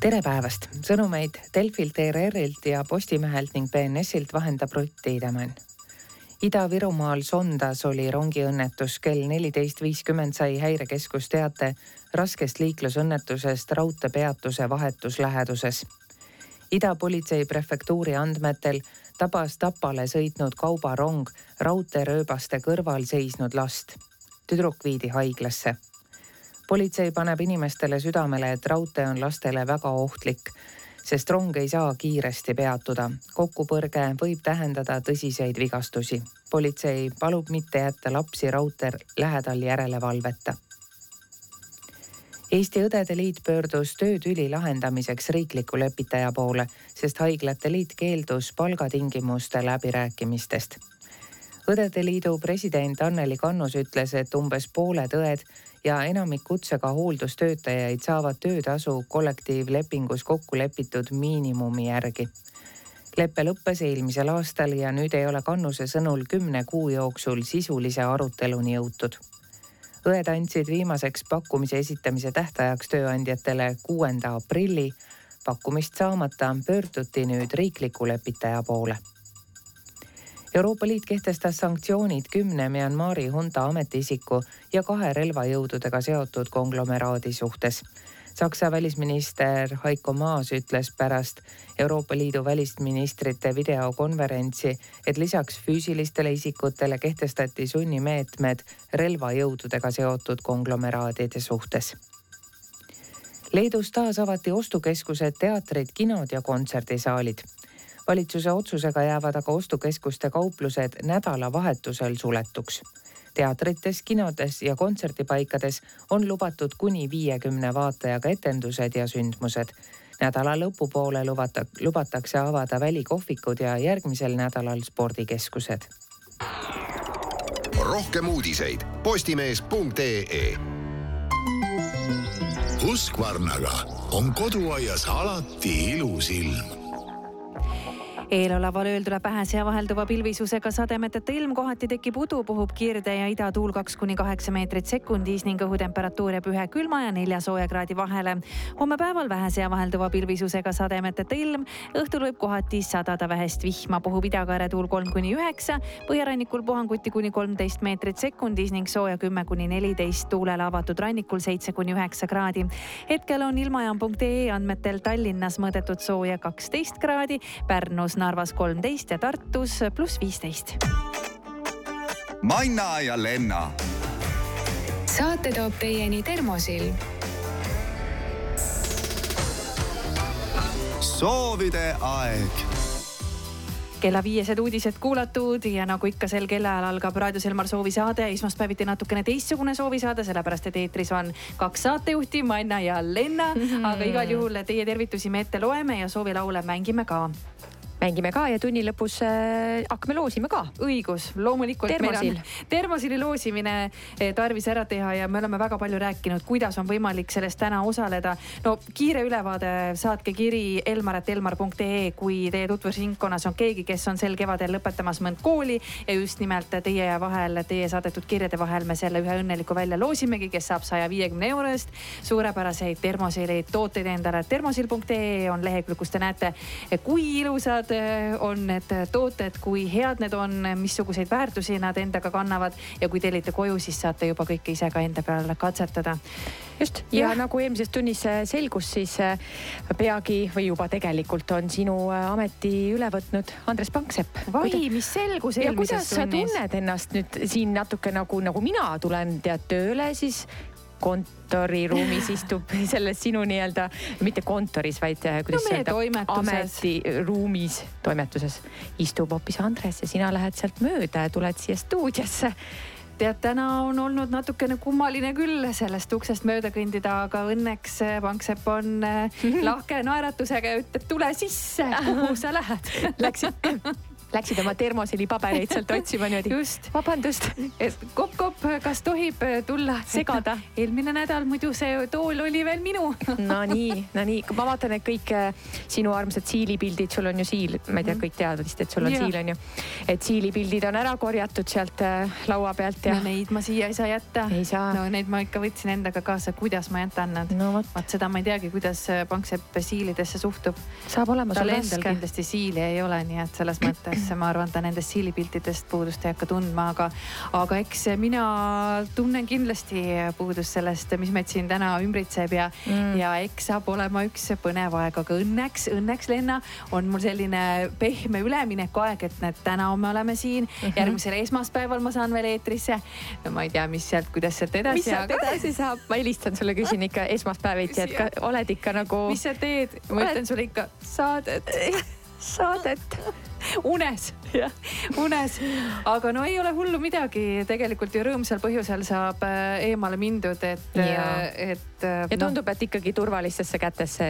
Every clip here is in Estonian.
tere päevast, sõnumeid Delfilt, ERR-ilt ja Postimehelt ning BNS-ilt vahendab Rutt Tiidemann. Ida-Virumaal Sondas oli rongiõnnetus, kell neliteist viiskümmend sai häirekeskus teate raskest liiklusõnnetusest raudteepeatuse vahetus läheduses. Ida politsei prefektuuri andmetel tabas Tapale sõitnud kaubarong raudteerööbaste kõrval seisnud last. tüdruk viidi haiglasse politsei paneb inimestele südamele, et raudtee on lastele väga ohtlik, sest rong ei saa kiiresti peatuda. kokkupõrge võib tähendada tõsiseid vigastusi. politsei palub mitte jätta lapsi raudtee lähedal järelevalveta. Eesti Õdede Liit pöördus töötüli lahendamiseks riikliku lepitaja poole, sest Haiglate Liit keeldus palgatingimuste läbirääkimistest õdede liidu president Anneli Kannus ütles, et umbes pooled õed ja enamik kutsega hooldustöötajaid saavad töötasu kollektiivlepingus kokku lepitud miinimumi järgi. lepe lõppes eelmisel aastal ja nüüd ei ole Kannuse sõnul kümne kuu jooksul sisulise aruteluni jõutud. õed andsid viimaseks pakkumise esitamise tähtajaks tööandjatele kuuenda aprilli. pakkumist saamata pöörduti nüüd riikliku lepitaja poole Euroopa Liit kehtestas sanktsioonid kümne Myanmari hunta ametiisiku ja kahe relvajõududega seotud konglomeraadi suhtes. Saksa välisminister Heiko Maas ütles pärast Euroopa Liidu välisministrite videokonverentsi, et lisaks füüsilistele isikutele kehtestati sunnimeetmed relvajõududega seotud konglomeraadide suhtes Leedus taas avati ostukeskused, teatrid, kinod ja kontserdisaalid valitsuse otsusega jäävad aga ostukeskuste kauplused nädalavahetusel suletuks. teatrites, kinodes ja kontserdipaikades on lubatud kuni viiekümne vaatajaga etendused ja sündmused. nädala lõpupoole lubata, lubatakse avada välikohvikud ja järgmisel nädalal spordikeskused. rohkem uudiseid Postimees.ee Husqvarnaga on koduaias alati ilus ilm eeloleval ööl tuleb vähese ja vahelduva pilvisusega sademeteta ilm, kohati tekib udu, puhub kirde ja idatuul kaks kuni kaheksa meetrit sekundis ning õhutemperatuur jääb ühe külma ja nelja sooja kraadi vahele. homme päeval vähese ja vahelduva pilvisusega sademeteta ilm, õhtul võib kohati sadada vähest vihma, puhub idakaare tuul kolm kuni üheksa, põhjarannikul puhanguti kuni kolmteist meetrit sekundis ning sooja kümme kuni neliteist, tuulele avatud rannikul seitse kuni üheksa kraadi. hetkel on ilmajaam.ee andmetel Tallinnas mõõdetud sooja kaksteist kraadi, Pärnus Narvas kolmteist ja Tartus pluss viisteist. Manna ja Lenna. saate toob teieni Termosilm. soovide aeg kella viiesed uudised kuulatud ja nagu ikka sel kellaajal algab Raadio Selmar soovisaade, esmaspäeviti natukene teistsugune soovisaade, sellepärast et eetris on kaks saatejuhti, Manna ja Lenna mm. -hmm. aga igal juhul teie tervitusi me ette loeme ja soovilaule mängime ka mängime ka ja tunni lõpus äh, hakkame loosima ka. õigus, loomulikult. termosil. termosili loosimine eh, tarvis ära teha ja me oleme väga palju rääkinud, kuidas on võimalik selles täna osaleda. no kiire ülevaade, saatke kiri elmar.elmar.ee, kui teie tutvusringkonnas on keegi, kes on sel kevadel lõpetamas mõnd kooli ja just nimelt teie vahel, teie saadetud kirjade vahel me selle ühe õnneliku välja loosimegi, kes saab saja viiekümne euro eest suurepäraseid termosili tooteid endale. termosil.ee on lehekülg, kus te näete, kui ilusad millised eh, on need tooted, kui head need on, missuguseid väärtusi nad endaga kannavad ja kui tellite koju, siis saate juba kõike ise ka enda peal katsetada. just ja, ja nagu eelmises tunnis eh, selgus, siis eh, peagi või juba tegelikult on sinu ameti üle võtnud Andres Panksepp. vai, mis selgus eelmises tunnis? kuidas sa tunned ennast nüüd siin natuke nagu, nagu mina tulen tead tööle, siis kontoriruumis istub selles sinu nii-öelda, mitte kontoris, vaid äh, kuidas no, öelda, ametiruumis, toimetuses istub hoopis Andres ja sina lähed sealt mööda ja tuled siia stuudiosse. Tead, täna on olnud natukene kummaline küll sellest uksest mööda kõndida, aga õnneks äh, Panksepp on äh, lahke naeratusega ja ütleb, tule sisse, kuhu sa lähed? Läksid Läksid oma termoseli pabereid sealt otsima niimoodi. just. vabandust. kopp-kopp, kas tohib äh, tulla segada? eelmine nädal muidu see tool oli veel minu Nonii, nonii, ma vaatan, et kõik äh, sinu armsad siilipildid, sul on ju siil, ma ei tea, kõik teavad vist, et sul on Mhm. Jaa. siil on ju. et siilipildid on ära korjatud sealt äh, laua pealt ja no neid ma siia ei saa jätta. no neid ma ikka võtsin endaga kaasa, kuidas ma jätan nad. no vot, seda ma ei teagi, kuidas Panksepp siilidesse suhtub. saab olema sul raske. kindlasti siili ei ole, nii et selles mõttes ma arvan, ta nendest siilipiltidest puudust ei hakka tundma, aga, aga eks mina tunnen kindlasti puudust sellest, mis meid siin täna ümbritseb ja mm., ja eks saab olema üks põnev aeg, aga õnneks, õnneks Lenna on mul selline pehme üleminekuaeg, et näed, täna me oleme siin mm. -hmm. järgmisel esmaspäeval ma saan veel eetrisse. no ma ei tea, mis sealt, kuidas sealt edasi. mis sealt edasi saab, ma helistan sulle, küsin ikka esmaspäeviti, et ka, oled ikka nagu mis sa teed? ma ütlen sulle ikka saadet saadet. unes, unes, aga no ei ole hullu midagi, tegelikult ju rõõmsal põhjusel saab äh, eemale mindud, et, Jaa. et. äh, ja tundub, et ikkagi turvalistesse kätesse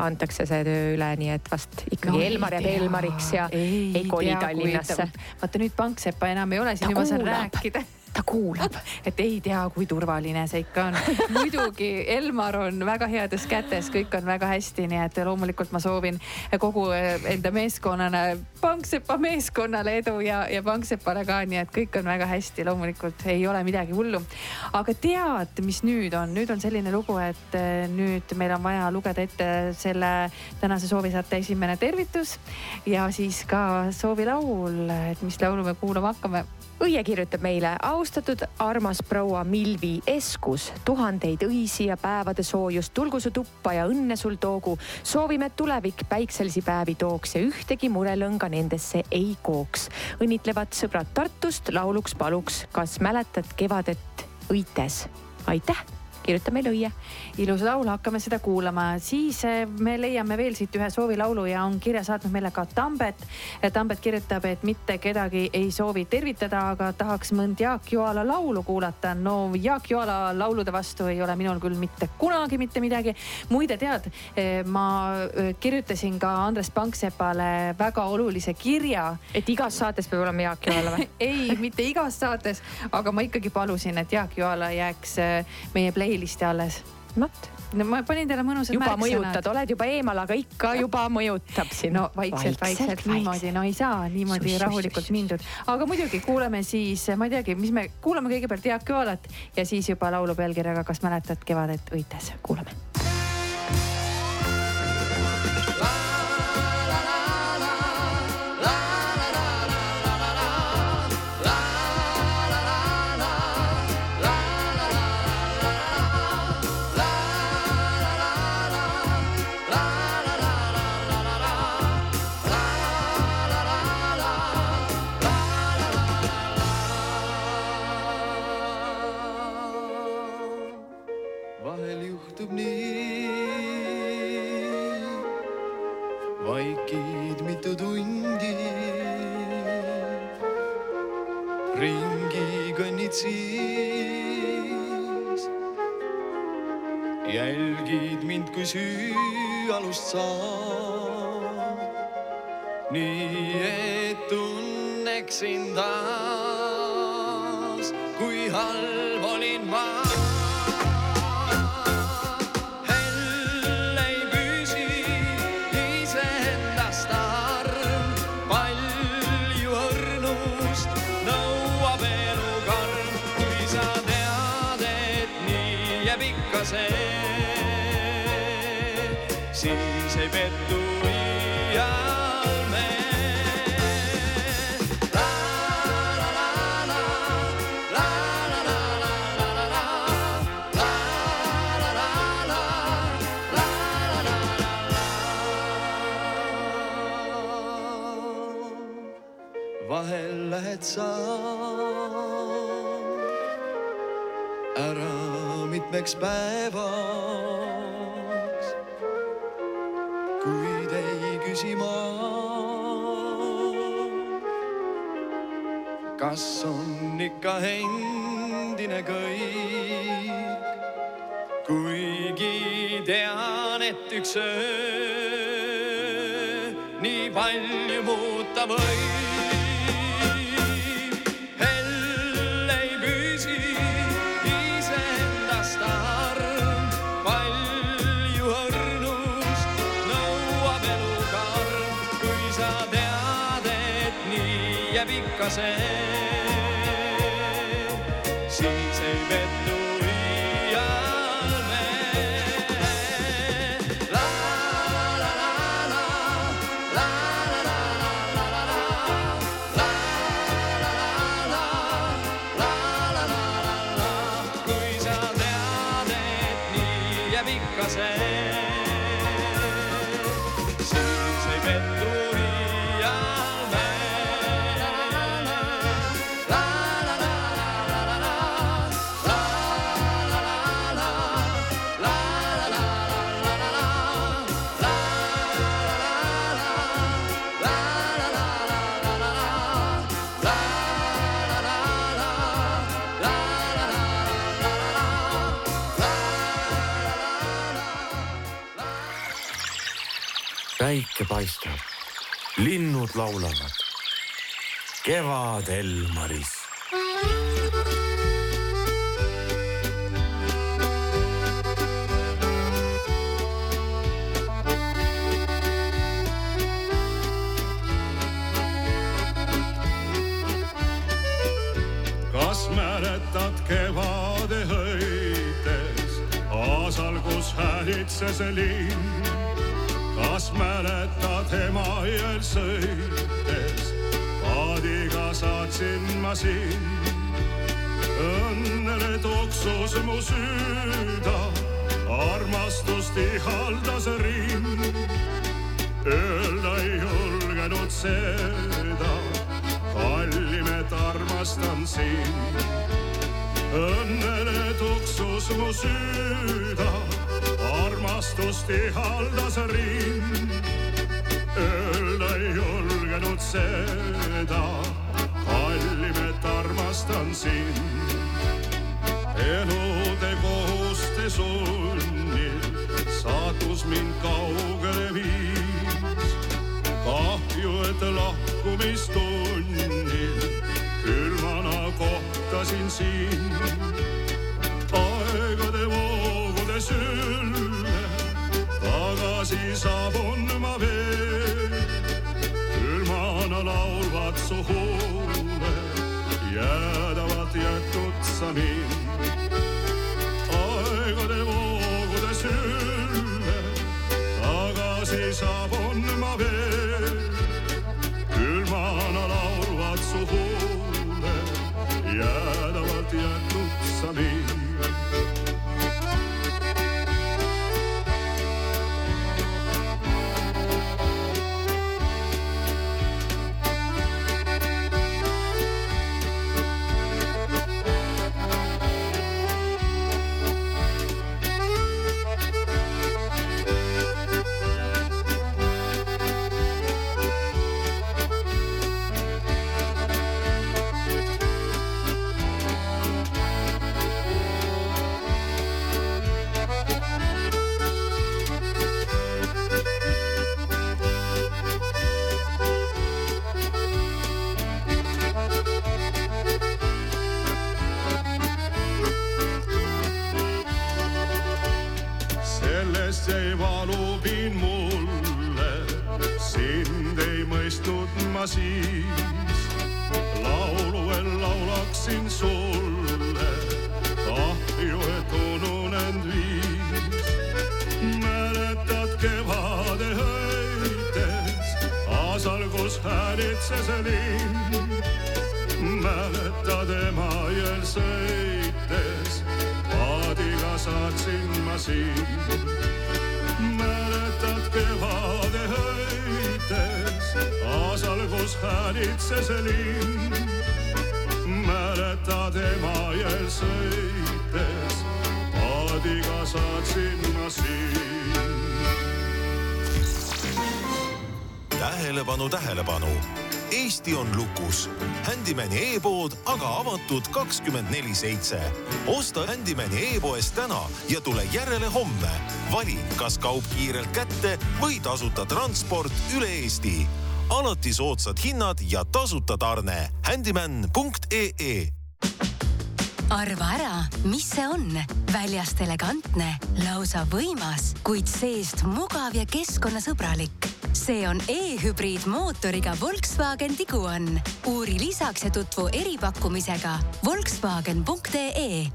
antakse see töö üle, nii et vast ikkagi Elmar jääb Elmariks ja ei, ei koli Tallinnasse. vaata nüüd Panksepa enam ei ole, siis nüüd ma saan rääkida ta kuulab. et ei tea, kui turvaline see ikka on. muidugi Elmar on väga heades kätes, kõik on väga hästi, nii et loomulikult ma soovin kogu eh, enda meeskonnana, Panksepa meeskonnale edu ja, ja Panksepale ka, nii et kõik on väga hästi, loomulikult ei ole midagi hullu. aga tead, mis nüüd on, nüüd on selline lugu, et eh, nüüd meil on vaja lugeda ette selle tänase soovisaate esimene tervitus ja siis ka soovilaul, et mis laulu me kuulama hakkame Õie kirjutab meile, austatud armas proua Milvi Eskus, tuhandeid õisi ja päevade soojust, tulgu su tuppa ja õnne sul toogu. soovime, et tulevik päikselisi päevi tooks ja ühtegi murelõnga nendesse ei kooks. õnnitlevad sõbrad Tartust, lauluks paluks, kas mäletad kevadet õites? aitäh, kirjuta meile Õie. ilus laul, hakkame seda kuulama, siis eh, me leiame veel siit ühe soovilaulu ja on kirja saatnud meile ka Tambet. Tambet kirjutab, et mitte kedagi ei soovi tervitada, aga tahaks mõnd Jaak Joala laulu kuulata. no Jaak Joala laulude vastu ei ole minul küll mitte kunagi mitte midagi. muide, tead, ma eh, kirjutasin ka Andres Panksepale väga olulise kirja et igas saates peab olema Jaak Joala või? ei, mitte igas saates, aga ma ikkagi palusin, et Jaak Joala jääks eh, meie playlist'i alles vot, no ma panin teile mõnusad juba märksõnad. mõjutad, oled juba eemal, aga ikka juba mõjutab sind. no vaikselt, vaikselt niimoodi, no ei saa niimoodi šuš, rahulikult šuš. mindud. aga muidugi kuulame siis, ma ei teagi, mis me kuulame kõigepealt Jaak Joalat ja siis juba laulu pealkirjaga Kas mäletad kevadet õites, kuulame. Tunneksin taas, lähed sa ära mitmeks päevaks, kuid ei küsi ma, kas on ikka endine kõik, kuigi tean, et üks öö nii palju muuta võib. Ikka see, siis ei pettu paistab, linnud laulavad. kevad Elmaris. kas mäletad kevade hõites, aasal, kus häälitses linn? Kas mäletad Emajõel sõites, paadiga saatsin ma sind? õnnele tuksus mu süda, armastust ihaldas rind. Öelda ei julgenud seda, kallim, et armastan sind. õnnele tuksus mu süda, armastust ihaldas rind. Öelda ei julgenud seda, kallim, et armastan sind. elude kohuste sunnil saatus mind kaugele viis. kahju, et lahkumistunnil külmana kohtasin sind. aegade voogude sülle tagasi saabun ma veel. külmana laulvad su huuled, jäädavad jätud sa mind. aegade voogude sülle tagasi saabun ma veel. külmana laulvad su huuled, jäädavad jätud sa mind. lukus. Handymani e-pood aga avatud kakskümmend neli seitse. osta Handymani e-poest täna ja tule järele homme. vali, kas kaup kiirelt kätte või tasuta transport üle Eesti. alati soodsad hinnad ja tasuta tarne. Handyman.ee arva ära, mis see on. väljast elegantne, lausa võimas, kuid seest mugav ja keskkonnasõbralik see on e-hübriidmootoriga Volkswagen Tiguan. uuri lisaks ja tutvu eripakkumisega Volkswagen.ee.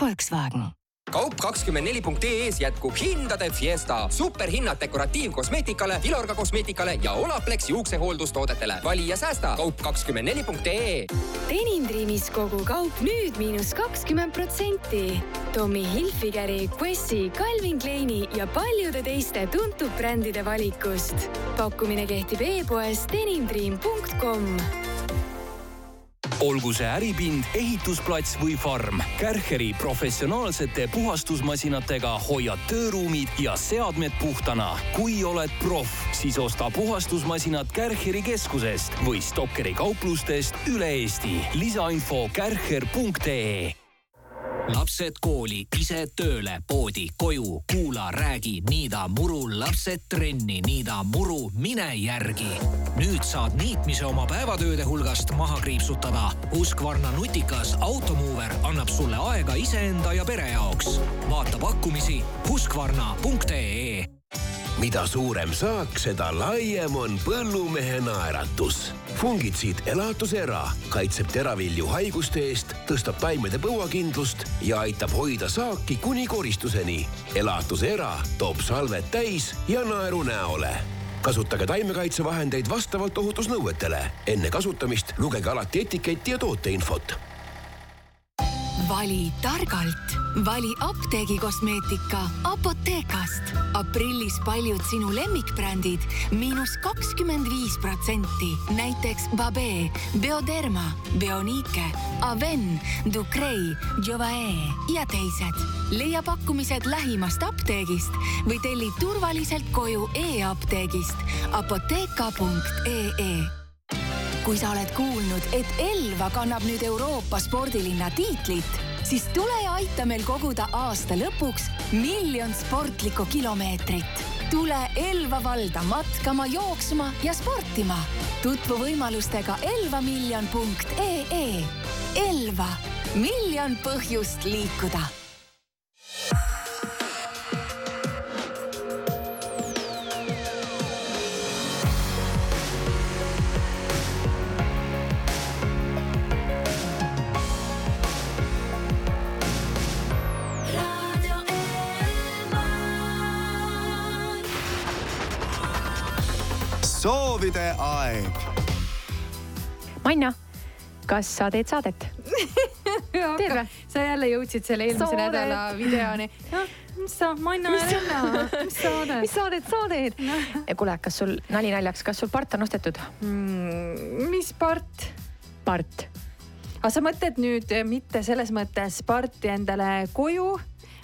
Volkswagen kaup24.ee-s jätkub hindade fiesta. superhinnad dekoratiivkosmeetikale, Filorga kosmeetikale ja Olaplex juuksehooldustoodetele. vali ja säästa kaup24.ee. Denim Dreamis kogu kaup nüüd miinus kakskümmend protsenti. Tommy Hilfigeri, Quessi, Calvin Kleini ja paljude teiste tuntud brändide valikust. pakkumine kehtib e-poes denimdream.com olgu see äripind, ehitusplats või farm, Kärcheri professionaalsete puhastusmasinatega hoiad tööruumid ja seadmed puhtana. kui oled proff, siis osta puhastusmasinad Kärcheri keskusest või Stokkeri kauplustest üle Eesti. lisainfo kärcher.ee lapsed kooli, ise tööle, poodi, koju, kuula, räägi, niida muru, lapsed trenni, niida muru, mine järgi. nüüd saad niitmise oma päevatööde hulgast maha kriipsutada. Husqvarna nutikas automuuver annab sulle aega iseenda ja pere jaoks. vaata pakkumisi husqvarna.ee mida suurem saak, seda laiem on põllumehe naeratus. fungitsiid elatusera kaitseb teravilju haiguste eest, tõstab taimede põuakindlust ja aitab hoida saaki kuni koristuseni. elatusera toob salved täis ja naeru näole kasutage taimekaitsevahendeid vastavalt ohutusnõuetele. enne kasutamist lugege alati etiketti ja tooteinfot vali targalt, vali apteegikosmeetika Apothekast. aprillis paljud sinu lemmikbrändid miinus kakskümmend viis protsenti, näiteks Babe, Bioderma, Bionique, Aven, Ducrei, Jovae ja teised. leia pakkumised lähimast apteegist või telli turvaliselt koju e-apteegist apotheka.ee kui sa oled kuulnud, et Elva kannab nüüd Euroopa spordilinna tiitlit, siis tule ja aita meil koguda aasta lõpuks miljon sportlikku kilomeetrit. tule Elva valda matkama, jooksma ja sportima. tutvu võimalustega elvamiljon.ee. Elva, miljon põhjust liikuda soovide aeg. Manja, kas sa teed saadet? teed või? sa jälle jõudsid selle eelmise Saadet. nädala videoni. mis sa, Manna ja Renna, mis saadet? mis saadet sa teed? kuule, kas sul, nali naljaks, kas sul part on ostetud mm,? mis part? part. aga sa mõtled nüüd eh, mitte selles mõttes parti endale koju,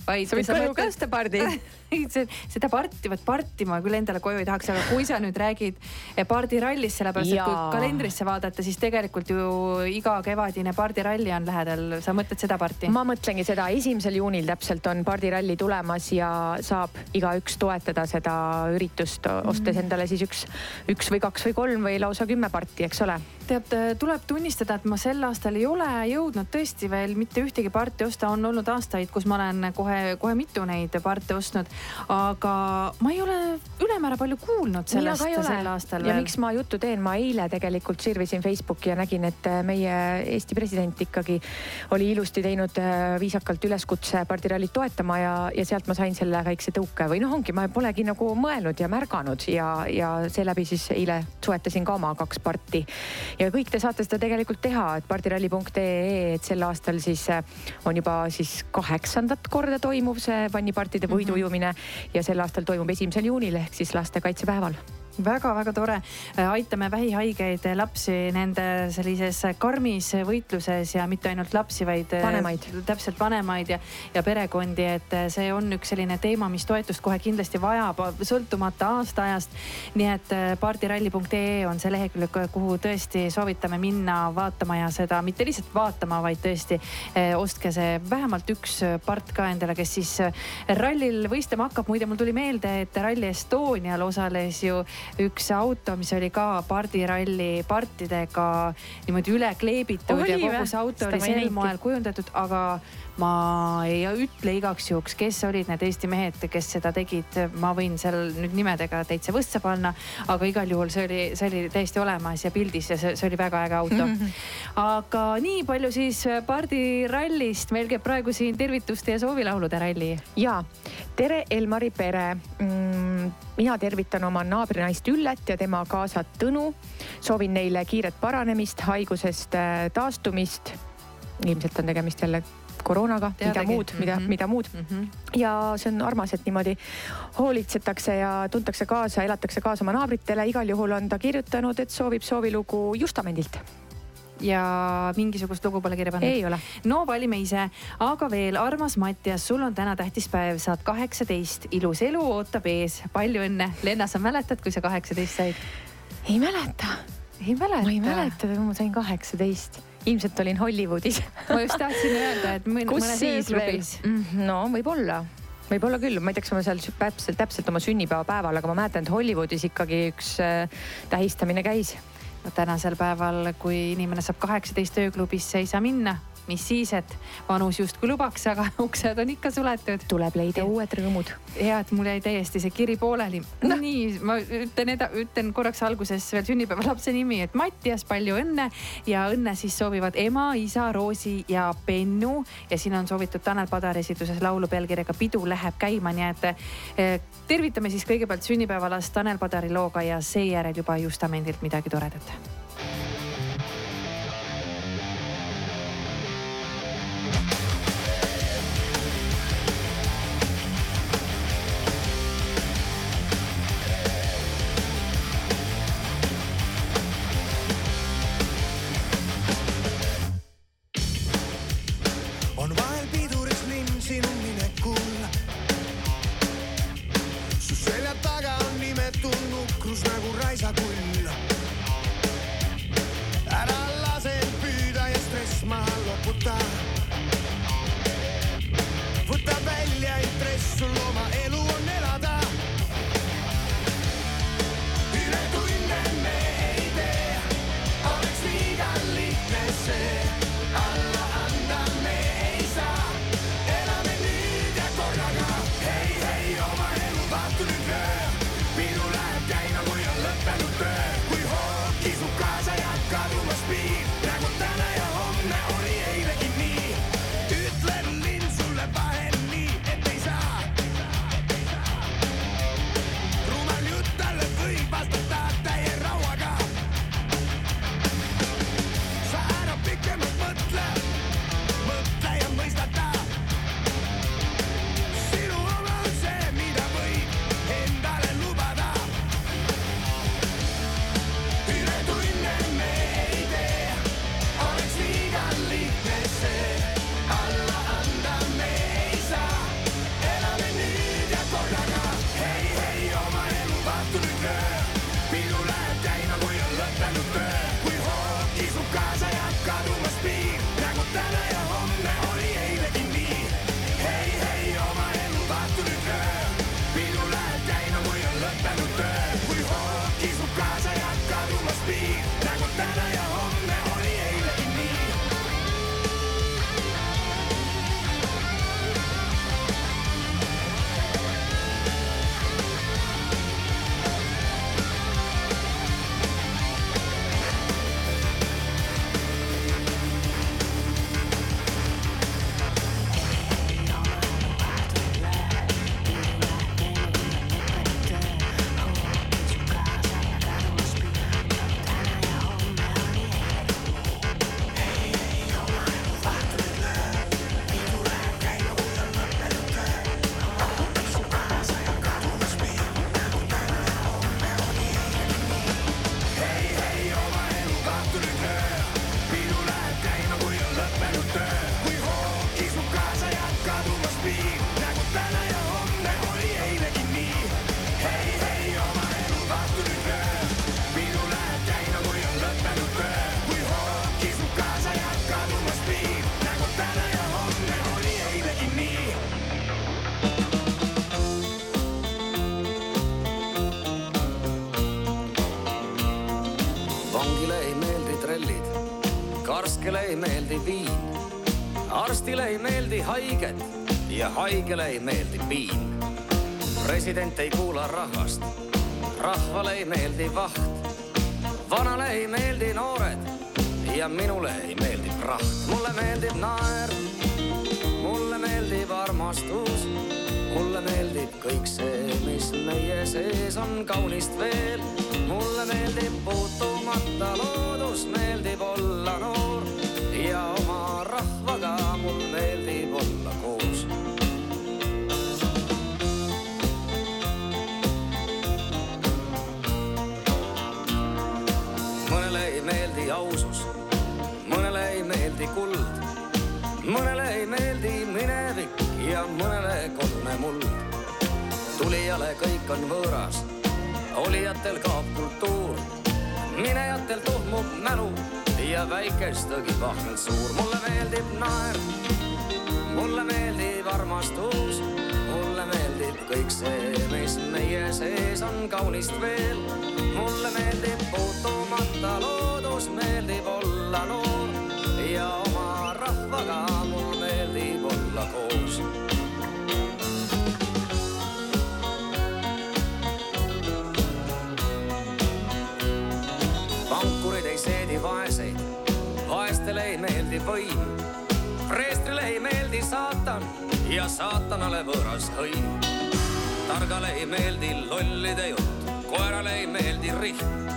vaid. Sa võid koju ka osta pardi. seda parti, vot parti ma küll endale koju ei tahaks, aga kui sa nüüd räägid eh, pardirallist, sellepärast et kui kalendrisse vaadata, siis tegelikult ju iga kevadine pardiralli on lähedal. sa mõtled seda parti? ma mõtlengi seda, esimesel juunil täpselt on pardiralli tulemas ja saab igaüks toetada seda üritust, ostes endale siis üks, üks või kaks või kolm või lausa kümme parti, eks ole. tead, tuleb tunnistada, et ma sel aastal ei ole jõudnud tõesti veel mitte ühtegi parti osta, on olnud aastaid, kus ma olen kohe-kohe mitu neid parte ostnud. Aga ma ei ole ülemäära palju kuulnud sellest sel aastal ja miks ma juttu teen, ma eile tegelikult sirvisin Facebooki ja nägin, et meie Eesti president ikkagi oli ilusti teinud äh, viisakalt üleskutse pardirallit toetama ja, ja sealt ma sain selle väikse tõuke. Või noh, ongi, ma polegi nagu mõelnud ja märganud ja, ja seeläbi siis eile soetasin ka oma kaks parti. ja kõik te saate seda tegelikult teha, et pardiralli.ee, et sel aastal siis äh, on juba siis kaheksandat korda toimuv see vannipartide võiduujumine ja sel aastal toimub esimesel juunil ehk siis lastekaitsepäeval väga-väga tore. aitame vähihaigeid lapsi nende sellises karmis võitluses ja mitte ainult lapsi, vaid Vanemaid. täpselt vanemaid ja, ja perekondi, et see on üks selline teema, mis toetust kohe kindlasti vajab, sõltumata aastaajast. nii et pardiralli.ee on see lehekülg, kuhu tõesti soovitame minna vaatama ja seda mitte lihtsalt vaatama, vaid tõesti ostke see vähemalt üks part ka endale, kes siis rallil võistlema hakkab. muide, mul tuli meelde, et Rally Estonial osales ju üks auto, mis oli ka pardiralli partidega niimoodi üle kleebitud Oli ja kogu see auto oli sel moel kujundatud, aga ma ei ütle igaks juhuks, kes olid need Eesti mehed, kes seda tegid, ma võin seal nüüd nimedega täitsa võssa panna, aga igal juhul see oli, see oli täiesti olemas ja pildis ja see, see oli väga äge auto. aga nii palju siis pardirallist, meil käib praegu siin tervituste ja soovilaulude ralli. ja tere, Elmari pere mm,. mina tervitan oma naabrinaist Üllet ja tema kaasat Tõnu. soovin neile kiiret paranemist, haigusest äh, taastumist. ilmselt on tegemist jälle koroonaga, mida muud, mida, Mhm. mida muud. ja see on armas, et niimoodi hoolitsetakse ja tuntakse kaasa, elatakse kaasa oma naabritele. igal juhul on ta kirjutanud, et soovib soovilugu Justamendilt. ja mingisugust lugu pole kirja pannud? ei ole. no valime ise, aga veel, armas Mattias, sul on täna tähtis päev, saad kaheksateist, ilus elu ootab ees, palju õnne. Lenna, sa mäletad, kui sa kaheksateist said? ei mäleta. ei mäleta? ma ei mäleta, kui ma sain kaheksateist. Ilmselt olin Hollywoodis. ma just tahtsin öelda, et mõn- kus siis veel? No võib-olla, võib-olla küll, ma ei tea, kas ma seal täpselt, täpselt oma sünnipäevapäeval, aga ma mäletan, et Hollywoodis ikkagi üks äh, tähistamine käis. no tänasel päeval, kui inimene saab kaheksateist ööklubisse, ei saa minna, mis siis, et vanus justkui lubaks, aga uksed on ikka suletud. tuleb leida uued rõõmud. ja, et mul jäi täiesti see kiri pooleli no.. nii, ma ütlen, ütlen korraks alguses veel sünnipäevalapse nimi, et Mattias, palju õnne ja õnne siis soovivad ema, isa, Roosi ja Pennu ja siin on soovitud Tanel Padar esituses laulu pealkirjaga Pidu läheb käima, nii et eh, tervitame siis kõigepealt sünnipäevalast Tanel Padari looga ja seejärel juba Justamendilt midagi toredat. Haiged ja haigele ei meeldi piin. president ei kuula rahvast, rahvale ei meeldi vaht. vanale ei meeldi noored ja minule ei meeldi praht. mulle meeldib naer, mulle meeldib armastus, mulle meeldib kõik see, mis meie sees on kaunist veel. mulle meeldib puutumata loodus, meeldib olla noor ja oma meeldib olla koos. mõnele ei meeldi ausus, mõnele ei meeldi kuld, mõnele ei meeldi minevik ja mõnele kodune muld. tulijale kõik on võõras, olijatel kaob kultuur, minejatel tuhmub mälu ja väikest õgib ahvel suur. mulle meeldib naer, mulle meeldib armastus, mulle meeldib kõik see, mis meie sees on kaunist veel. mulle meeldib puutumata loodus, meeldib olla noor ja oma rahvaga mul meeldib olla koos. Vaestele ei meeldi võim. preestrile ei meeldi saatan ja saatanale võõras hõim. targale ei meeldi lollide jutt, koerale ei meeldi rihm.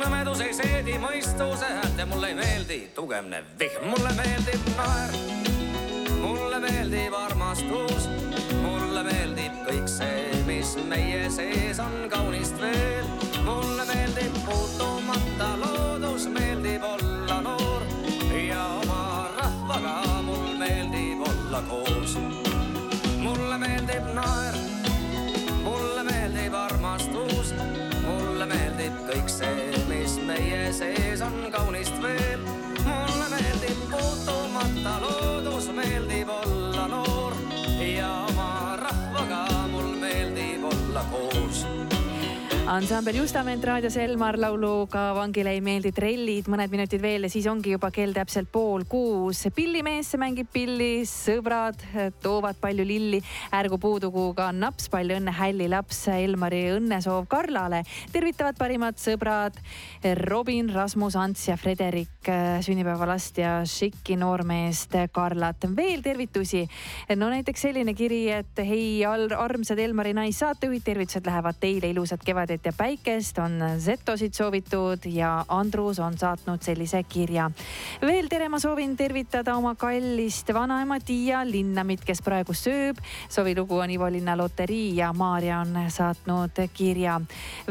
nõmedus ei seedi mõistuse häält ja mulle ei meeldi tugevnev vihm. mulle meeldib naer, mulle meeldib armastus, mulle meeldib kõik see, mis meie sees on kaunist veel. mulle meeldib puutumata loodus, meeldib meeldib naer, mulle meeldib armastus, mulle meeldib kõik see, mis meie sees on kaunist veel. mulle meeldib puutumata loodus, meeldib ansambel Justament raadios Elmar lauluga Vangile ei meeldi trellid, mõned minutid veel ja siis ongi juba kell täpselt pool kuus. pillimees mängib pilli, sõbrad toovad palju lilli, ärgu puudugu ka naps, palju õnne hälli laps, Elmari õnnesoov Karlale. tervitavad parimad sõbrad Robin, Rasmus, Ants ja Frederik, sünnipäevalast ja šikki noormeest Karlat. veel tervitusi, no näiteks selline kiri, et hei armsad Elmari naissaatejuhid, tervitused lähevad teile, ilusat kevadet ja päikest on Zetosid soovitud ja Andrus on saatnud sellise kirja. veel tere, ma soovin tervitada oma kallist vanaema Tiia Linnamit, kes praegu sööb. soovilugu on Ivo Linna loterii ja Maarja on saatnud kirja.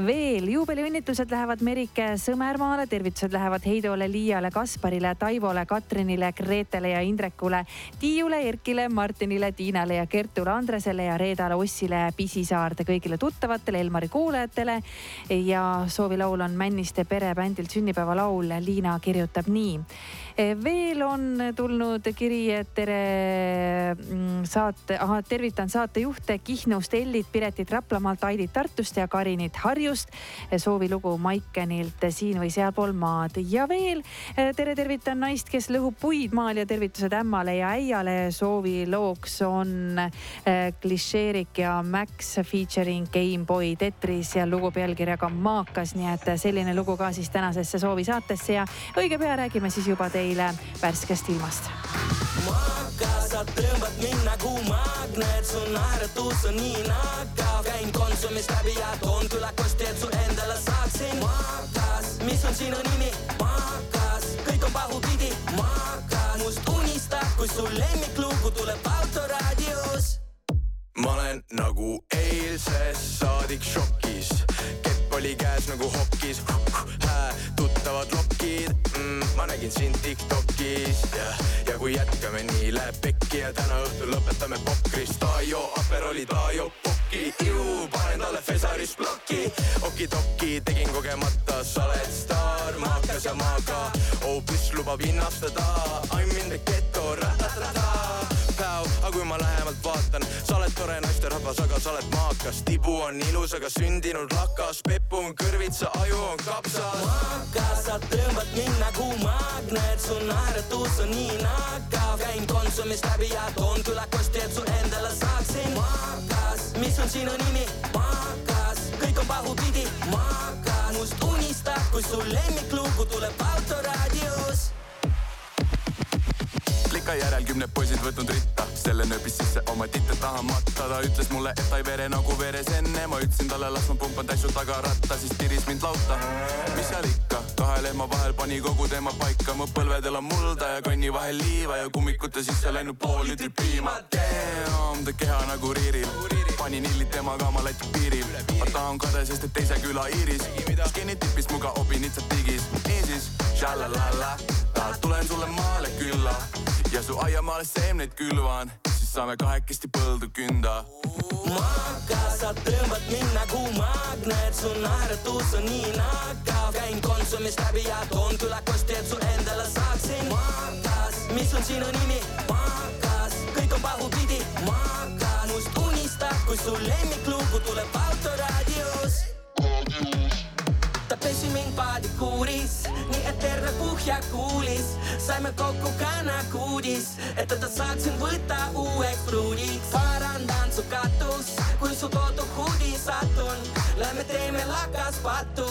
veel juubeliõnnitlused lähevad Merike Sõmermaale, tervitused lähevad Heidole, Liiale, Kasparile, Taivole, Katrinile, Gretele ja Indrekule, Tiiule, Erkile, Martinile, Tiinale ja Kertule, Andresele ja Reedale, Ossile, Pisisaarde, kõigile tuttavatele, Elmari kuulajatele ja soovilaul on Männiste perebändilt sünnipäevalaul. Liina kirjutab nii. Veel on tulnud kiri, et tere mm, saate, tervitan saatejuhte Kihnust, Ellit, Piretit Raplamaalt, Aidit Tartust ja Karinit Harjust. soovilugu Maikenilt siin või sealpool maad ja veel tere, tervitan naist, kes lõhub puid maal ja tervitused ämmale ja äiale. soovilooks on klišeerik ja Max featuring Gameboy Tetris ja lugu pealkirjaga Maakas, nii et selline lugu ka siis tänasesse soovisaatesse ja õige pea räägime siis juba teile värskest ilmast. sa tõmbad mind nagu magnet, su naeratus on nii nakav. käin Konsumist läbi ja toon külakosti, et su endale saaksin. maakas, mis on sinu nimi? maakas, kõik on pahupidi. maakas, must unistab, kui su lemmiklugu tuleb autoraadios. ma olen nagu eilsest saadik šokis, oli käes nagu hokis, tuttavad lokid. Mm,, ma nägin sind Tiktokis. Ja, ja kui jätkame nii, läheb pekki ja täna õhtul lõpetame pokris, Taio, Aperoli, Taio, pokki, ju, panen talle Fesaris plokki, okidoki, tegin kogemata, sa oled staar, maakas ja maaga, hoopis lubab hinnastada, I m in the ghetto, ratatata, aga kui ma lähemalt vaatan, sa oled tore naisterahvas, aga sa oled maakas, tibu on ilus, aga sündinud lakas, pepu on kõrvitsa, aju on kapsas. maakas, sa tõmbad mind nagu magnet, su naeratus on nii nakav, käin Konsumist läbi ja toon külakosti, et su endale saaksin. Maakas, mis on sinu nimi, maakas, kõik on pahupidi, maakas, must unistad, kui su lemmiklugu tuleb autoraadios klika järel kümned poisid võtnud ritta, selle nööbis sisse oma titte taha matta, ta ütles mulle, et ta ei vere nagu veres enne, ma ütlesin talle, las ma pumpan täitsu tagaratta, siis tiris mind lauta. mis seal ikka, kahe lehma vahel pani kogu teema paika, mu põlvedel on mulda ja kanni vahel liiva ja kummikute sisse läinud pool liitrit piima. Damn, ta keha nagu riiril, panin illid temaga oma Läti piiril, ma tahan kade, sest et teise küla Iiris, skinny tipis muga obinitsad tigis, niisiis, šalalala, tahad, tulen sulle maale külla. Ja su aiamaale seemneid külvan, siis saame kahekesti põldu künda. maakas, sa tõmbad mind nagu magnet, su naeratus on nii nakav, käin Konsumist läbi ja toon külakosti, et su endale saaksin. Maakas, mis on sinu nimi, maakas, kõik on pahupidi, maakas, must unistad, kui su lemmiklugu tuleb autoraadios. ta pesi mind paadikuuris, nii et terve põhja kuulis, saime kokku kanakuudis, et teda saaksin võtta uueks pruudiks. parandan su katus, kui su kodu huudi satun, lähme teeme lakaspatu,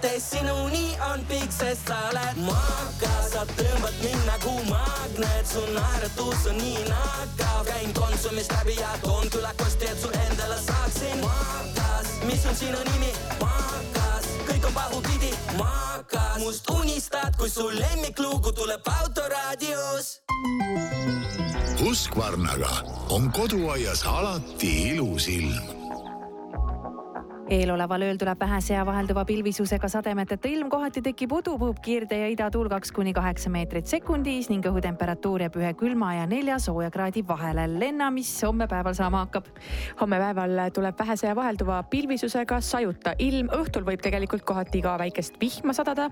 tee sinuni on pikk, sest sa oled maakas, sa tõmbad mind nagu magnet, su naeratus on nii nakav, käin Konsumist läbi ja toon külakosti, et su endale saaksin maakas, mis on sinu nimi, maakas, kõik on pahupidi, maakas, must unistad, kui su lemmiklugu tuleb autoraadios. Husqvarnaga on koduaias alati ilus ilm eeloleval ööl tuleb vähese ja vahelduva pilvisusega sademeteta ilm, kohati tekib udu, puhub kiirde ja idatuul kaks kuni kaheksa meetrit sekundis ning õhutemperatuur jääb ühe külma ja nelja sooja kraadi vahele. Lenna, mis homme päeval saama hakkab? homme päeval tuleb vähese ja vahelduva pilvisusega sajuta ilm, õhtul võib tegelikult kohati ka väikest vihma sadada.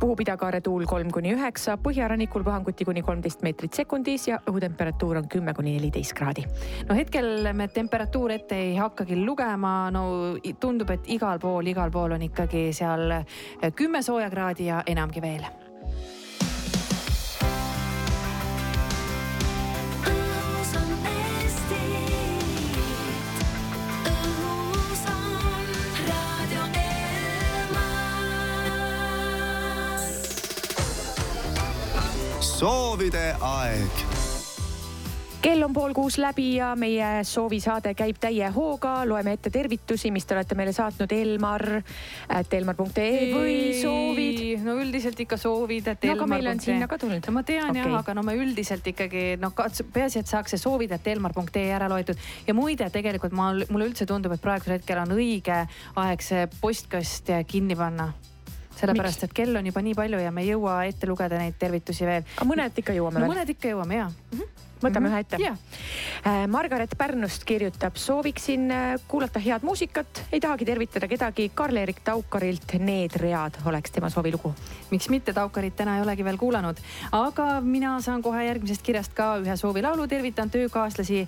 puhub idakaare tuul kolm kuni üheksa, põhjarannikul puhanguti kuni kolmteist meetrit sekundis ja õhutemperatuur on kümme kuni neliteist kraadi. no hetkel me temperatuure ette ei hakkagi lugema, no i- tundub, et igal pool, igal pool on ikkagi seal eh, kümme sooja kraadi ja enamgi veel. Soovide aeg kell on pool kuus läbi ja meie soovisaade käib täie hooga, loeme ette tervitusi, mis te olete meile saatnud Elmar, at elmar.ee või soovid. no üldiselt ikka soovid, et. No aga meil on sinna ka tulnud. no ma tean okay. Jah, aga no me üldiselt ikkagi noh, peaasi, et saaks see soovid, et elmar.ee ära loetud. ja muide, tegelikult ma, mulle üldse tundub, et praegusel hetkel on õige aeg see postkast kinni panna sellepärast, et kell on juba nii palju ja me ei jõua ette lugeda neid tervitusi veel. aga mõned ikka jõuame no veel. mõned ikka jõuame ja. Võtame ühe ette Jaa.. Margaret Pärnust kirjutab, sooviksin äh, kuulata head muusikat, ei tahagi tervitada kedagi. Karl-Erik Taukarilt Need read oleks tema soovilugu. miks mitte, Taukarit täna ei olegi veel kuulanud, aga mina saan kohe järgmisest kirjast ka ühe soovilaulu, tervitan töökaaslasi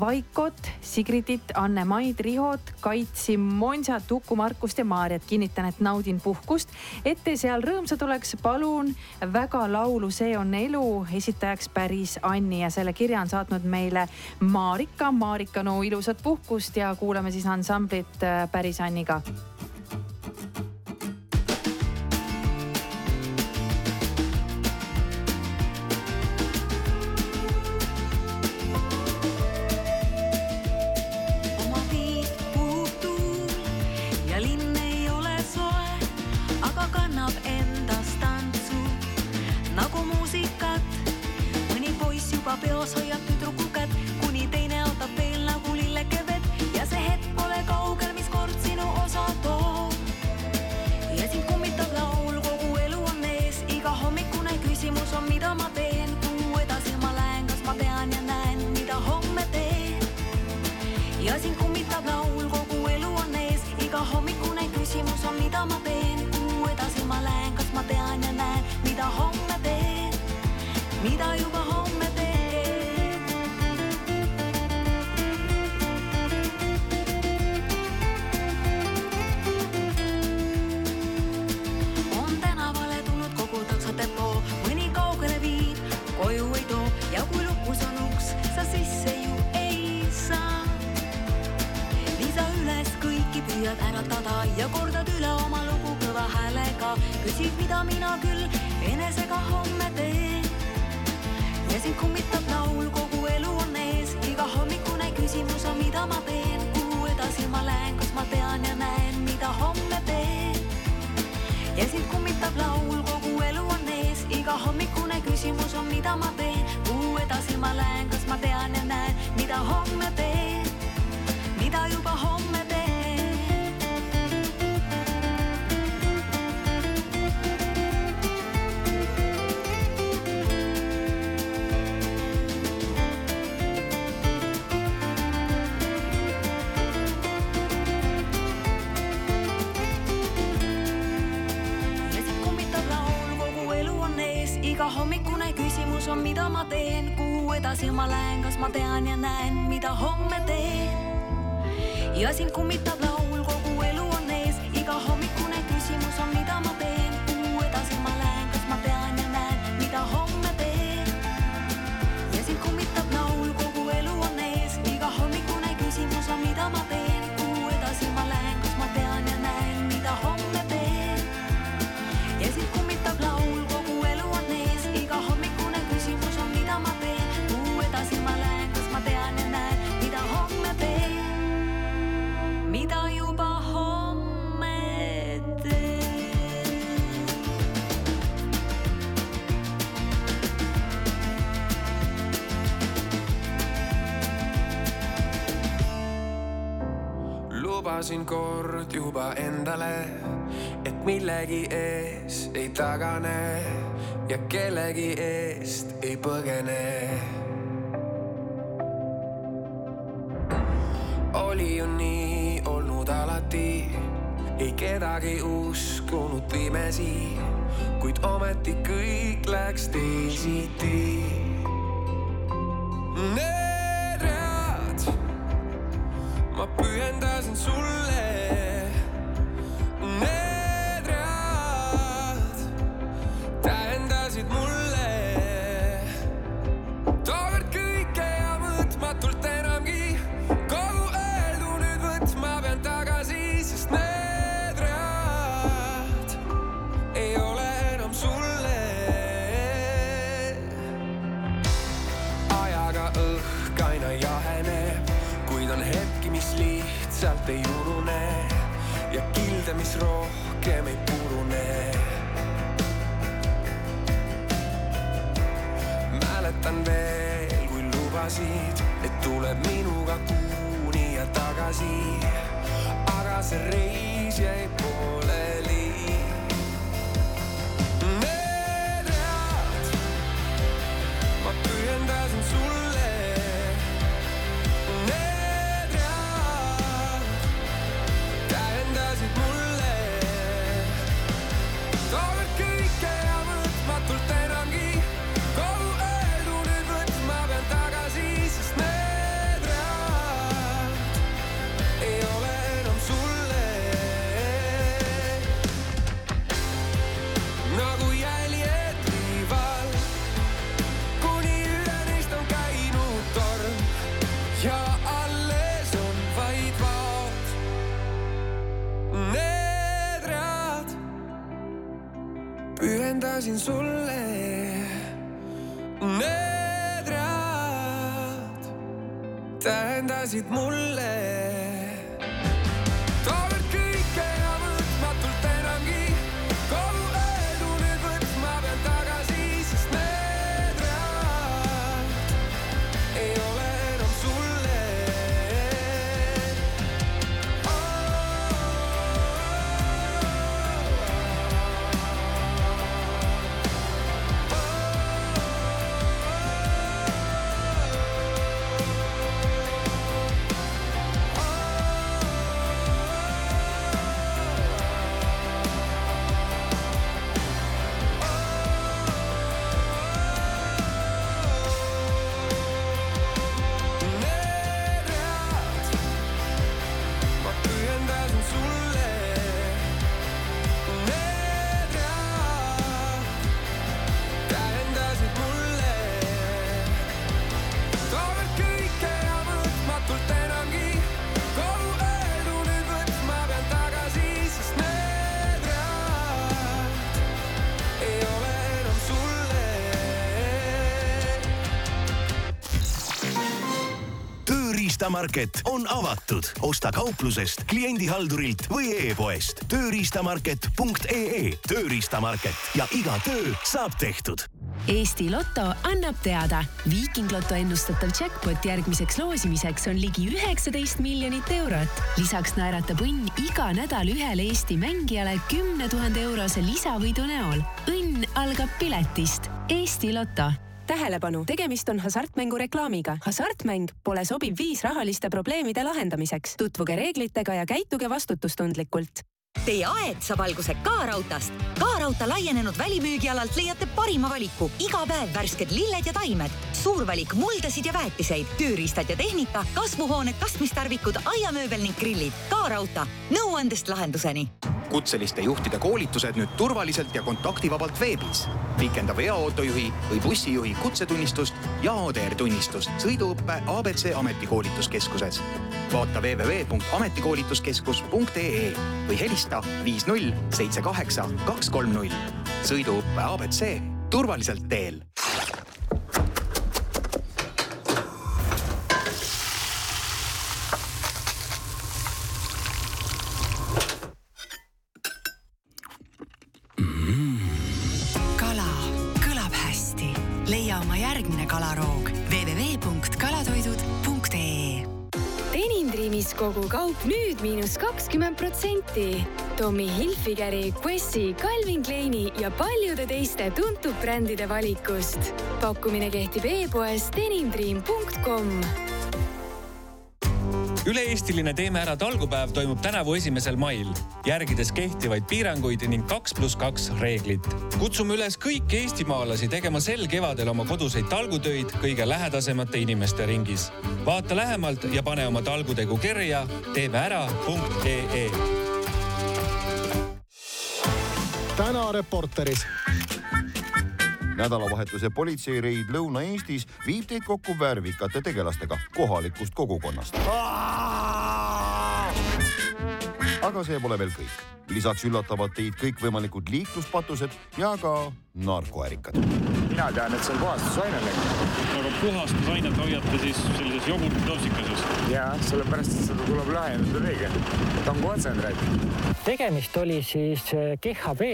Vaikot, Sigridit, Anne-Maid, Rihot, Kaitsi, Monsat, Uku, Markust ja Maarjat. kinnitan, et naudin puhkust, et te seal rõõmsad oleks, palun väga laulu See on elu, esitajaks päris Anni ja selle kirja on saatnud meile Marika. Marika, no ilusat puhkust ja kuulame siis ansamblit äh, Päris Anniga edasi ma lähen, kas ma tean ja näen, mida homme teen. ja sind kummitab laul. kord juba endale, et millegi ees ei tagane ja kellegi eest ei põgene. oli ju nii olnud alati, ei kedagi uskunud pimesi, kuid ometi kõik läks teisiti nee!. sealt ei unune ja kilde, mis rohkem ei purune. mäletan veel, kui lubasid, et tuleb minuga kuuni ja tagasi, aga see reis jäi pooleli. lendasin sulle. Need read tähendasid mulle. Tööriistamarket on avatud. osta kauplusest, kliendihaldurilt või e-poest tööriistamarket.ee. tööriistamarket ja iga töö saab tehtud Eesti Loto annab teada, Viiking Loto ennustatav jackpot järgmiseks loosimiseks on ligi üheksateist miljonit eurot. lisaks naeratab õnn iga nädal ühele Eesti mängijale kümne tuhande eurose lisavõidu näol. õnn algab piletist. Eesti Loto tähelepanu, tegemist on hasartmängu reklaamiga. hasartmäng pole sobiv viis rahaliste probleemide lahendamiseks. tutvuge reeglitega ja käituge vastutustundlikult. Teie aed saab alguse K-Rautast. K-Rauta laienenud välimüügialalt leiate parima valiku. iga päev värsked lilled ja taimed, suur valik muldasid ja väetiseid, tööriistad ja tehnika, kasvuhooned, kastmistarvikud, aiamööbel ning grillid. K-Rauta, nõuandest lahenduseni kutseliste juhtide koolitused nüüd turvaliselt ja kontaktivabalt veebis. pikenda veoautojuhi või bussijuhi kutsetunnistust ja ODR-tunnistust sõiduõppe abc ametikoolituskeskuses. vaata www.ametikoolituskeskus.ee või helista viis null seitse kaheksa kaks kolm null. sõiduõppe abc turvaliselt teel nüüd miinus kakskümmend protsenti. Tommy Hilfigeri, Quessi, Calvin Kleini ja paljude teiste tuntud brändide valikust. pakkumine kehtib e-poes denimdream.com üle-eestiline Teeme ära talgupäev toimub tänavu esimesel mail, järgides kehtivaid piiranguid ning kaks pluss kaks reeglit. kutsume üles kõiki eestimaalasi tegema sel kevadel oma koduseid talgutöid kõige lähedasemate inimeste ringis. vaata lähemalt ja pane oma talgutegu kirja teemeära.ee täna Reporteris nädalavahetuse politseireid Lõuna-Eestis viib teid kokku värvikate tegelastega kohalikust kogukonnast. Aga see pole veel kõik. lisaks üllatavad teid kõikvõimalikud liikluspatused ja ka narkoärikad. mina tean, et see on puhastusaine läinud. aga puhastusainet hoiate siis sellises jogurtdoosikases? jaa, sellepärast, et seda tuleb laiendada veega. ta on kontsentraat. tegemist oli siis GHB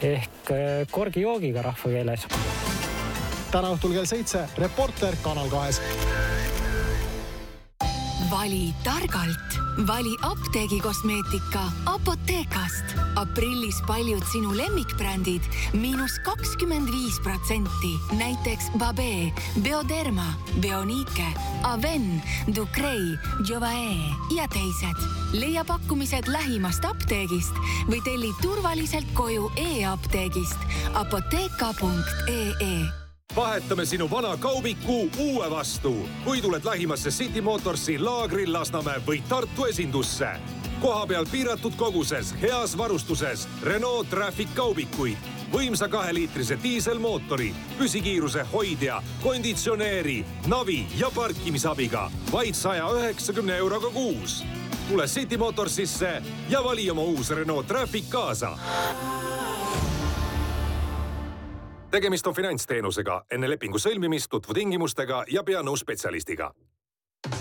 ehk eh, korgijoogiga rahvakeeles. täna õhtul kell seitse Reporter Kanal kahes vali targalt, vali apteegikosmeetika Apothekast. aprillis paljud sinu lemmikbrändid miinus kakskümmend viis protsenti, näiteks Babe, Bioderma, Bionique, Aven, Ducrei, Jovae ja teised. leia pakkumised lähimast apteegist või telli turvaliselt koju e-apteegist apotheka.ee vahetame sinu vana kaubiku uue vastu, kui tuled lähimasse City Motorsi laagri Lasnamäe või Tartu esindusse. kohapeal piiratud koguses, heas varustuses Renault Traffic kaubikuid, võimsa kaheliitrise diiselmootori, püsikiiruse hoidja, konditsioneeri, navi ja parkimisabiga vaid saja üheksakümne euroga kuus. tule City Motorsisse ja vali oma uus Renault Traffic kaasa tegemist on finantsteenusega. enne lepingu sõlmimist tutvu tingimustega ja pea nõu spetsialistiga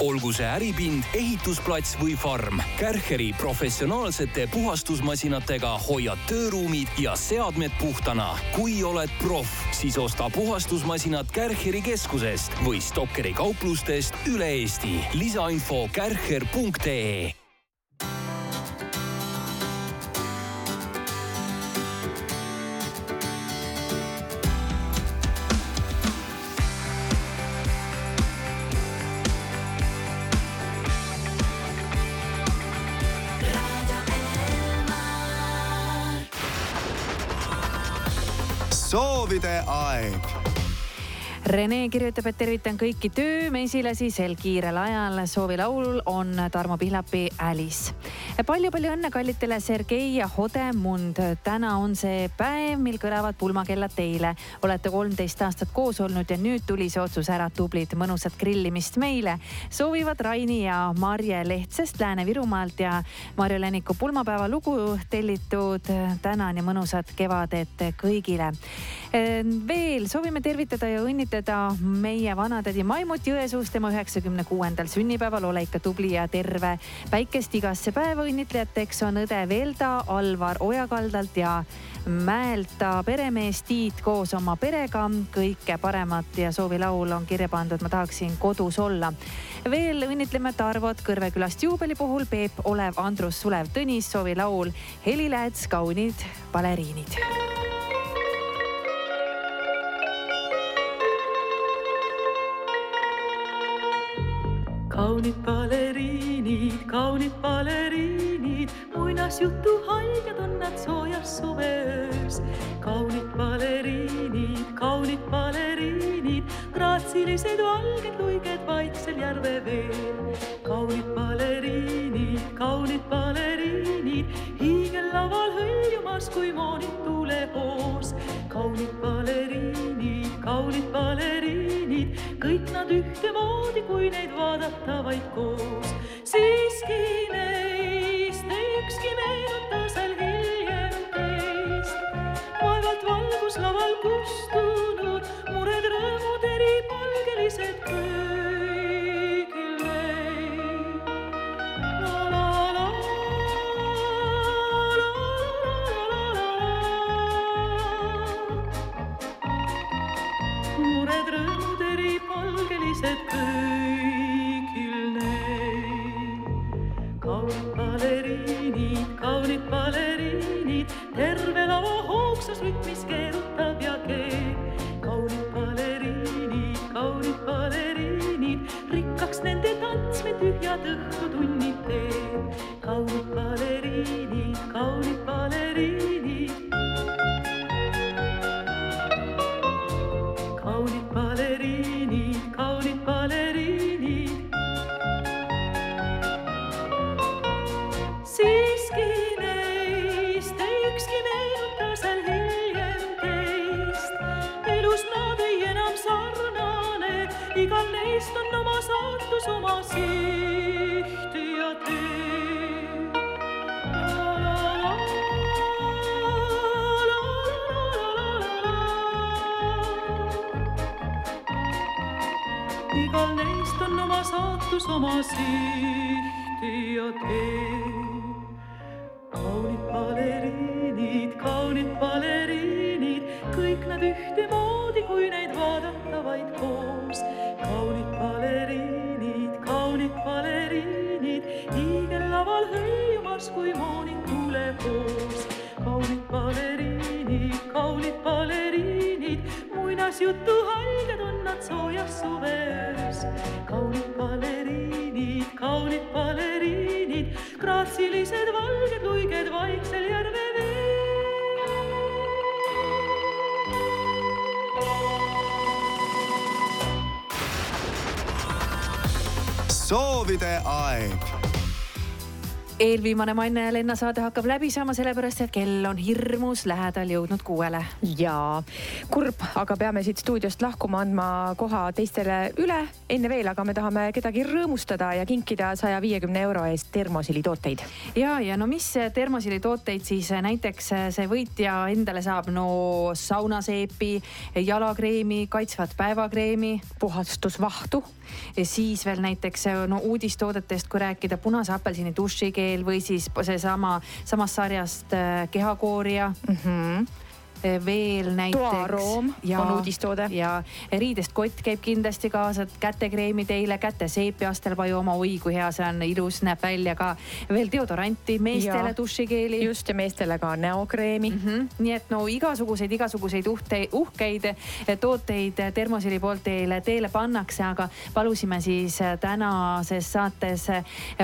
olgu see äripind, ehitusplats või farm, Kärcheri professionaalsete puhastusmasinatega hoiad tööruumid ja seadmed puhtana. kui oled proff, siis osta puhastusmasinad Kärcheri keskusest või Stokkeri kauplustest üle Eesti. lisainfo kärcher.ee soovide aeg Rene kirjutab, et tervitan kõiki töömesilasi sel kiirel ajal. soovilaul on Tarmo Pihlapi Alice. palju-palju õnne kallitele Sergei ja Hodemund. täna on see päev, mil kõlavad pulmakellad teile. olete kolmteist aastat koos olnud ja nüüd tuli see otsus ära. tublid, mõnusat grillimist meile. soovivad Raini ja Marje Lehtsest Lääne-Virumaalt ja Marju Läniku pulmapäeva lugu tellitud. tänan ja mõnusat kevadet kõigile. veel soovime tervitada ja õnnitleda õnnitleda meie vanatädi Maimut Jõesuust tema üheksakümne kuuendal sünnipäeval. ole ikka tubli ja terve. päikest igasse päeva õnnitlejateks on õde Velda Alvar Ojakaldalt ja Mäelta peremees Tiit koos oma perega. kõike paremat ja soovilaul on kirja pandud, ma tahaksin kodus olla. veel õnnitleme Tarvot Kõrvekülast juubeli puhul, Peep Olev, Andrus Sulev Tõnis, soovilaul Heli Lääts, kaunid baleriinid. Kaunid baleriinid, kaunid baleriinid, muinasjutu haljad on nad soojas suveöös. kaunid baleriinid, kaunid baleriinid, graatsilised valged luiged vaiksel järveveel. kaunid baleriinid, kaunid baleriinid, hiigellaval hõljumas kui moonid tuulehoos. kaunid baleriinid, kaunid baleriinid, kõik nad ühtemoodi, kui neid vaadata vaid koos. siiski neist ükski meenuta seal hiljem teist. vaevalt valguslaval kustunud mured, rõõmud eripalgelised kõigil tants me tühjad õhtutunnid teeb. kaunid baleriinid, kaunid baleriinid. Saatus, oma siht ja tee. kaunid baleriinid, kaunid baleriinid, kõik nad ühtemoodi, kui neid vaadata vaid koos. Soovide aeg eelviimane Manne ja Lenna saade hakkab läbi saama, sellepärast et kell on hirmus lähedal jõudnud kuuele. jaa, kurb, aga peame siit stuudiost lahkuma, andma koha teistele üle. enne veel, aga me tahame kedagi rõõmustada ja kinkida saja viiekümne euro eest termosili tooteid. ja, ja no mis termosili tooteid siis näiteks see võitja endale saab, no saunaseepi, jalakreemi, kaitsvat päevakreemi. puhastusvahtu. siis veel näiteks no uudistoodetest, kui rääkida, punase apelsini dušikeel või siis seesama, samast sarjast kehakoorija mm. -hmm veel näiteks. toaroom on uudistoode. ja riidest kott käib kindlasti kaasa, kätekreemi teile, käteseepi Astelpaju oma, oi kui hea see on, ilus näeb välja ka. veel deodoranti meestele, dušikeeli. just ja meestele ka näokreemi mm. -hmm. nii et no igasuguseid, igasuguseid uhte, uhkeid tooteid Termosili poolt teile teele pannakse, aga palusime siis tänases saates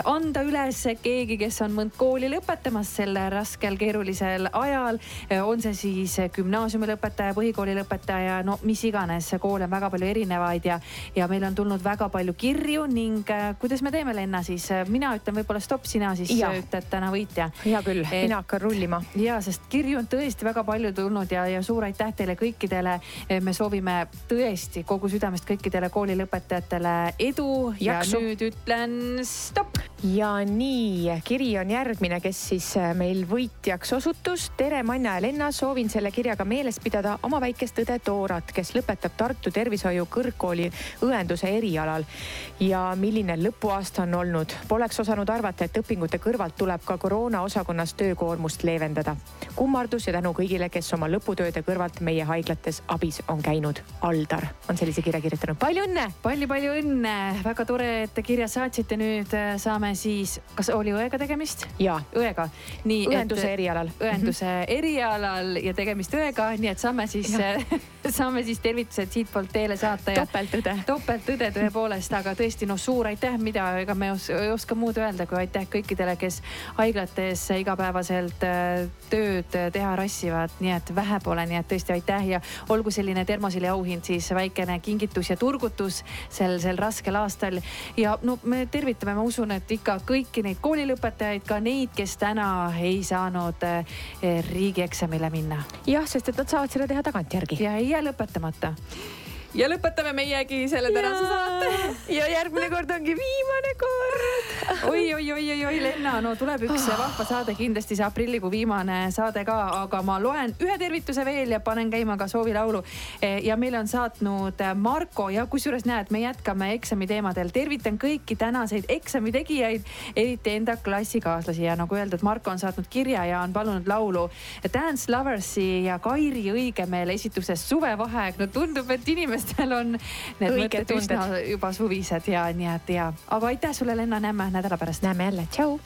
anda üles keegi, kes on mõnd kooli lõpetamas sel raskel keerulisel ajal. on see siis gümnaasiumi lõpetaja, põhikooli lõpetaja, no mis iganes, koole on väga palju erinevaid ja, ja meil on tulnud väga palju kirju ning äh, kuidas me teeme, Lenna siis, mina ütlen võib-olla stopp, sina siis ja. ütled täna võitja. hea küll, mina hakkan rullima. ja, sest kirju on tõesti väga palju tulnud ja, ja suur aitäh teile kõikidele. me soovime tõesti kogu südamest kõikidele koolilõpetajatele edu Jaksu. ja nüüd ütlen stopp. ja nii, kiri on järgmine, kes siis meil võitjaks osutus. tere, Manja ja Lenna, soovin selle kirjaga meeles pidada oma väikest õde Doorat, kes lõpetab Tartu Tervishoiu Kõrgkooli õenduse erialal. ja milline lõpuaasta on olnud, poleks osanud arvata, et õpingute kõrvalt tuleb ka koroona osakonnas töökoormust leevendada. kummardus ja tänu kõigile, kes oma lõputööde kõrvalt meie haiglates abis on käinud. Aldar on sellise kirja kirjutanud, palju õnne palju,! palju-palju õnne, väga tore, et te kirja saatsite, nüüd äh, saame siis, kas oli õega tegemist? jaa. õega, nii. õenduse erialal. õenduse mm -hmm. erialal ja tegemist õega, nii et saame siis, saame siis tervitused siitpoolt teele saata. topeltõde. topeltõde tõepoolest, aga tõesti noh, suur aitäh, mida ega me ei oska muud öelda, kui aitäh kõikidele, kes haiglates igapäevaselt äh, tööd teha rassivad, nii et vähe pole, nii et tõesti aitäh ja olgu selline termosili auhind siis väikene kingitus ja turgutus sel, sel raskel aastal. ja no me tervitame, ma usun, et ikka kõiki neid koolilõpetajaid, ka neid, kes täna ei saanud eh, riigieksamile minna. Jah, sest et nad saavad selle teha tagantjärgi. ja ei jää lõpetamata ja lõpetame meiegi selle tänase saate. ja järgmine kord ongi viimane kord. oi, oi, oi, oi, oi, Lenna, no tuleb üks Ah. vahva saade, kindlasti see aprillikuu viimane saade ka, aga ma loen ühe tervituse veel ja panen käima ka soovilaulu. ja meile on saatnud Marko ja kusjuures näed, me jätkame eksami teemadel. tervitan kõiki tänaseid eksami tegijaid, eriti enda klassikaaslasi ja nagu öeldud, Marko on saatnud kirja ja on palunud laulu Dance Loversi ja Kairi Õigemeel esitusest Suvevaheaeg. no tundub, et inimestel on need mõtted üsna juba suvised ja nii et ja, aga aitäh sulle, Lenna, näeme nädala pärast. näeme jälle, tšau.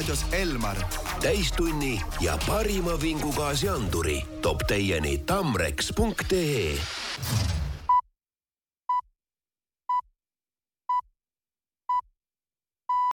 Raadios Elmar. Täistunni ja parima vingugaasianduri toob teieni tamrex.ee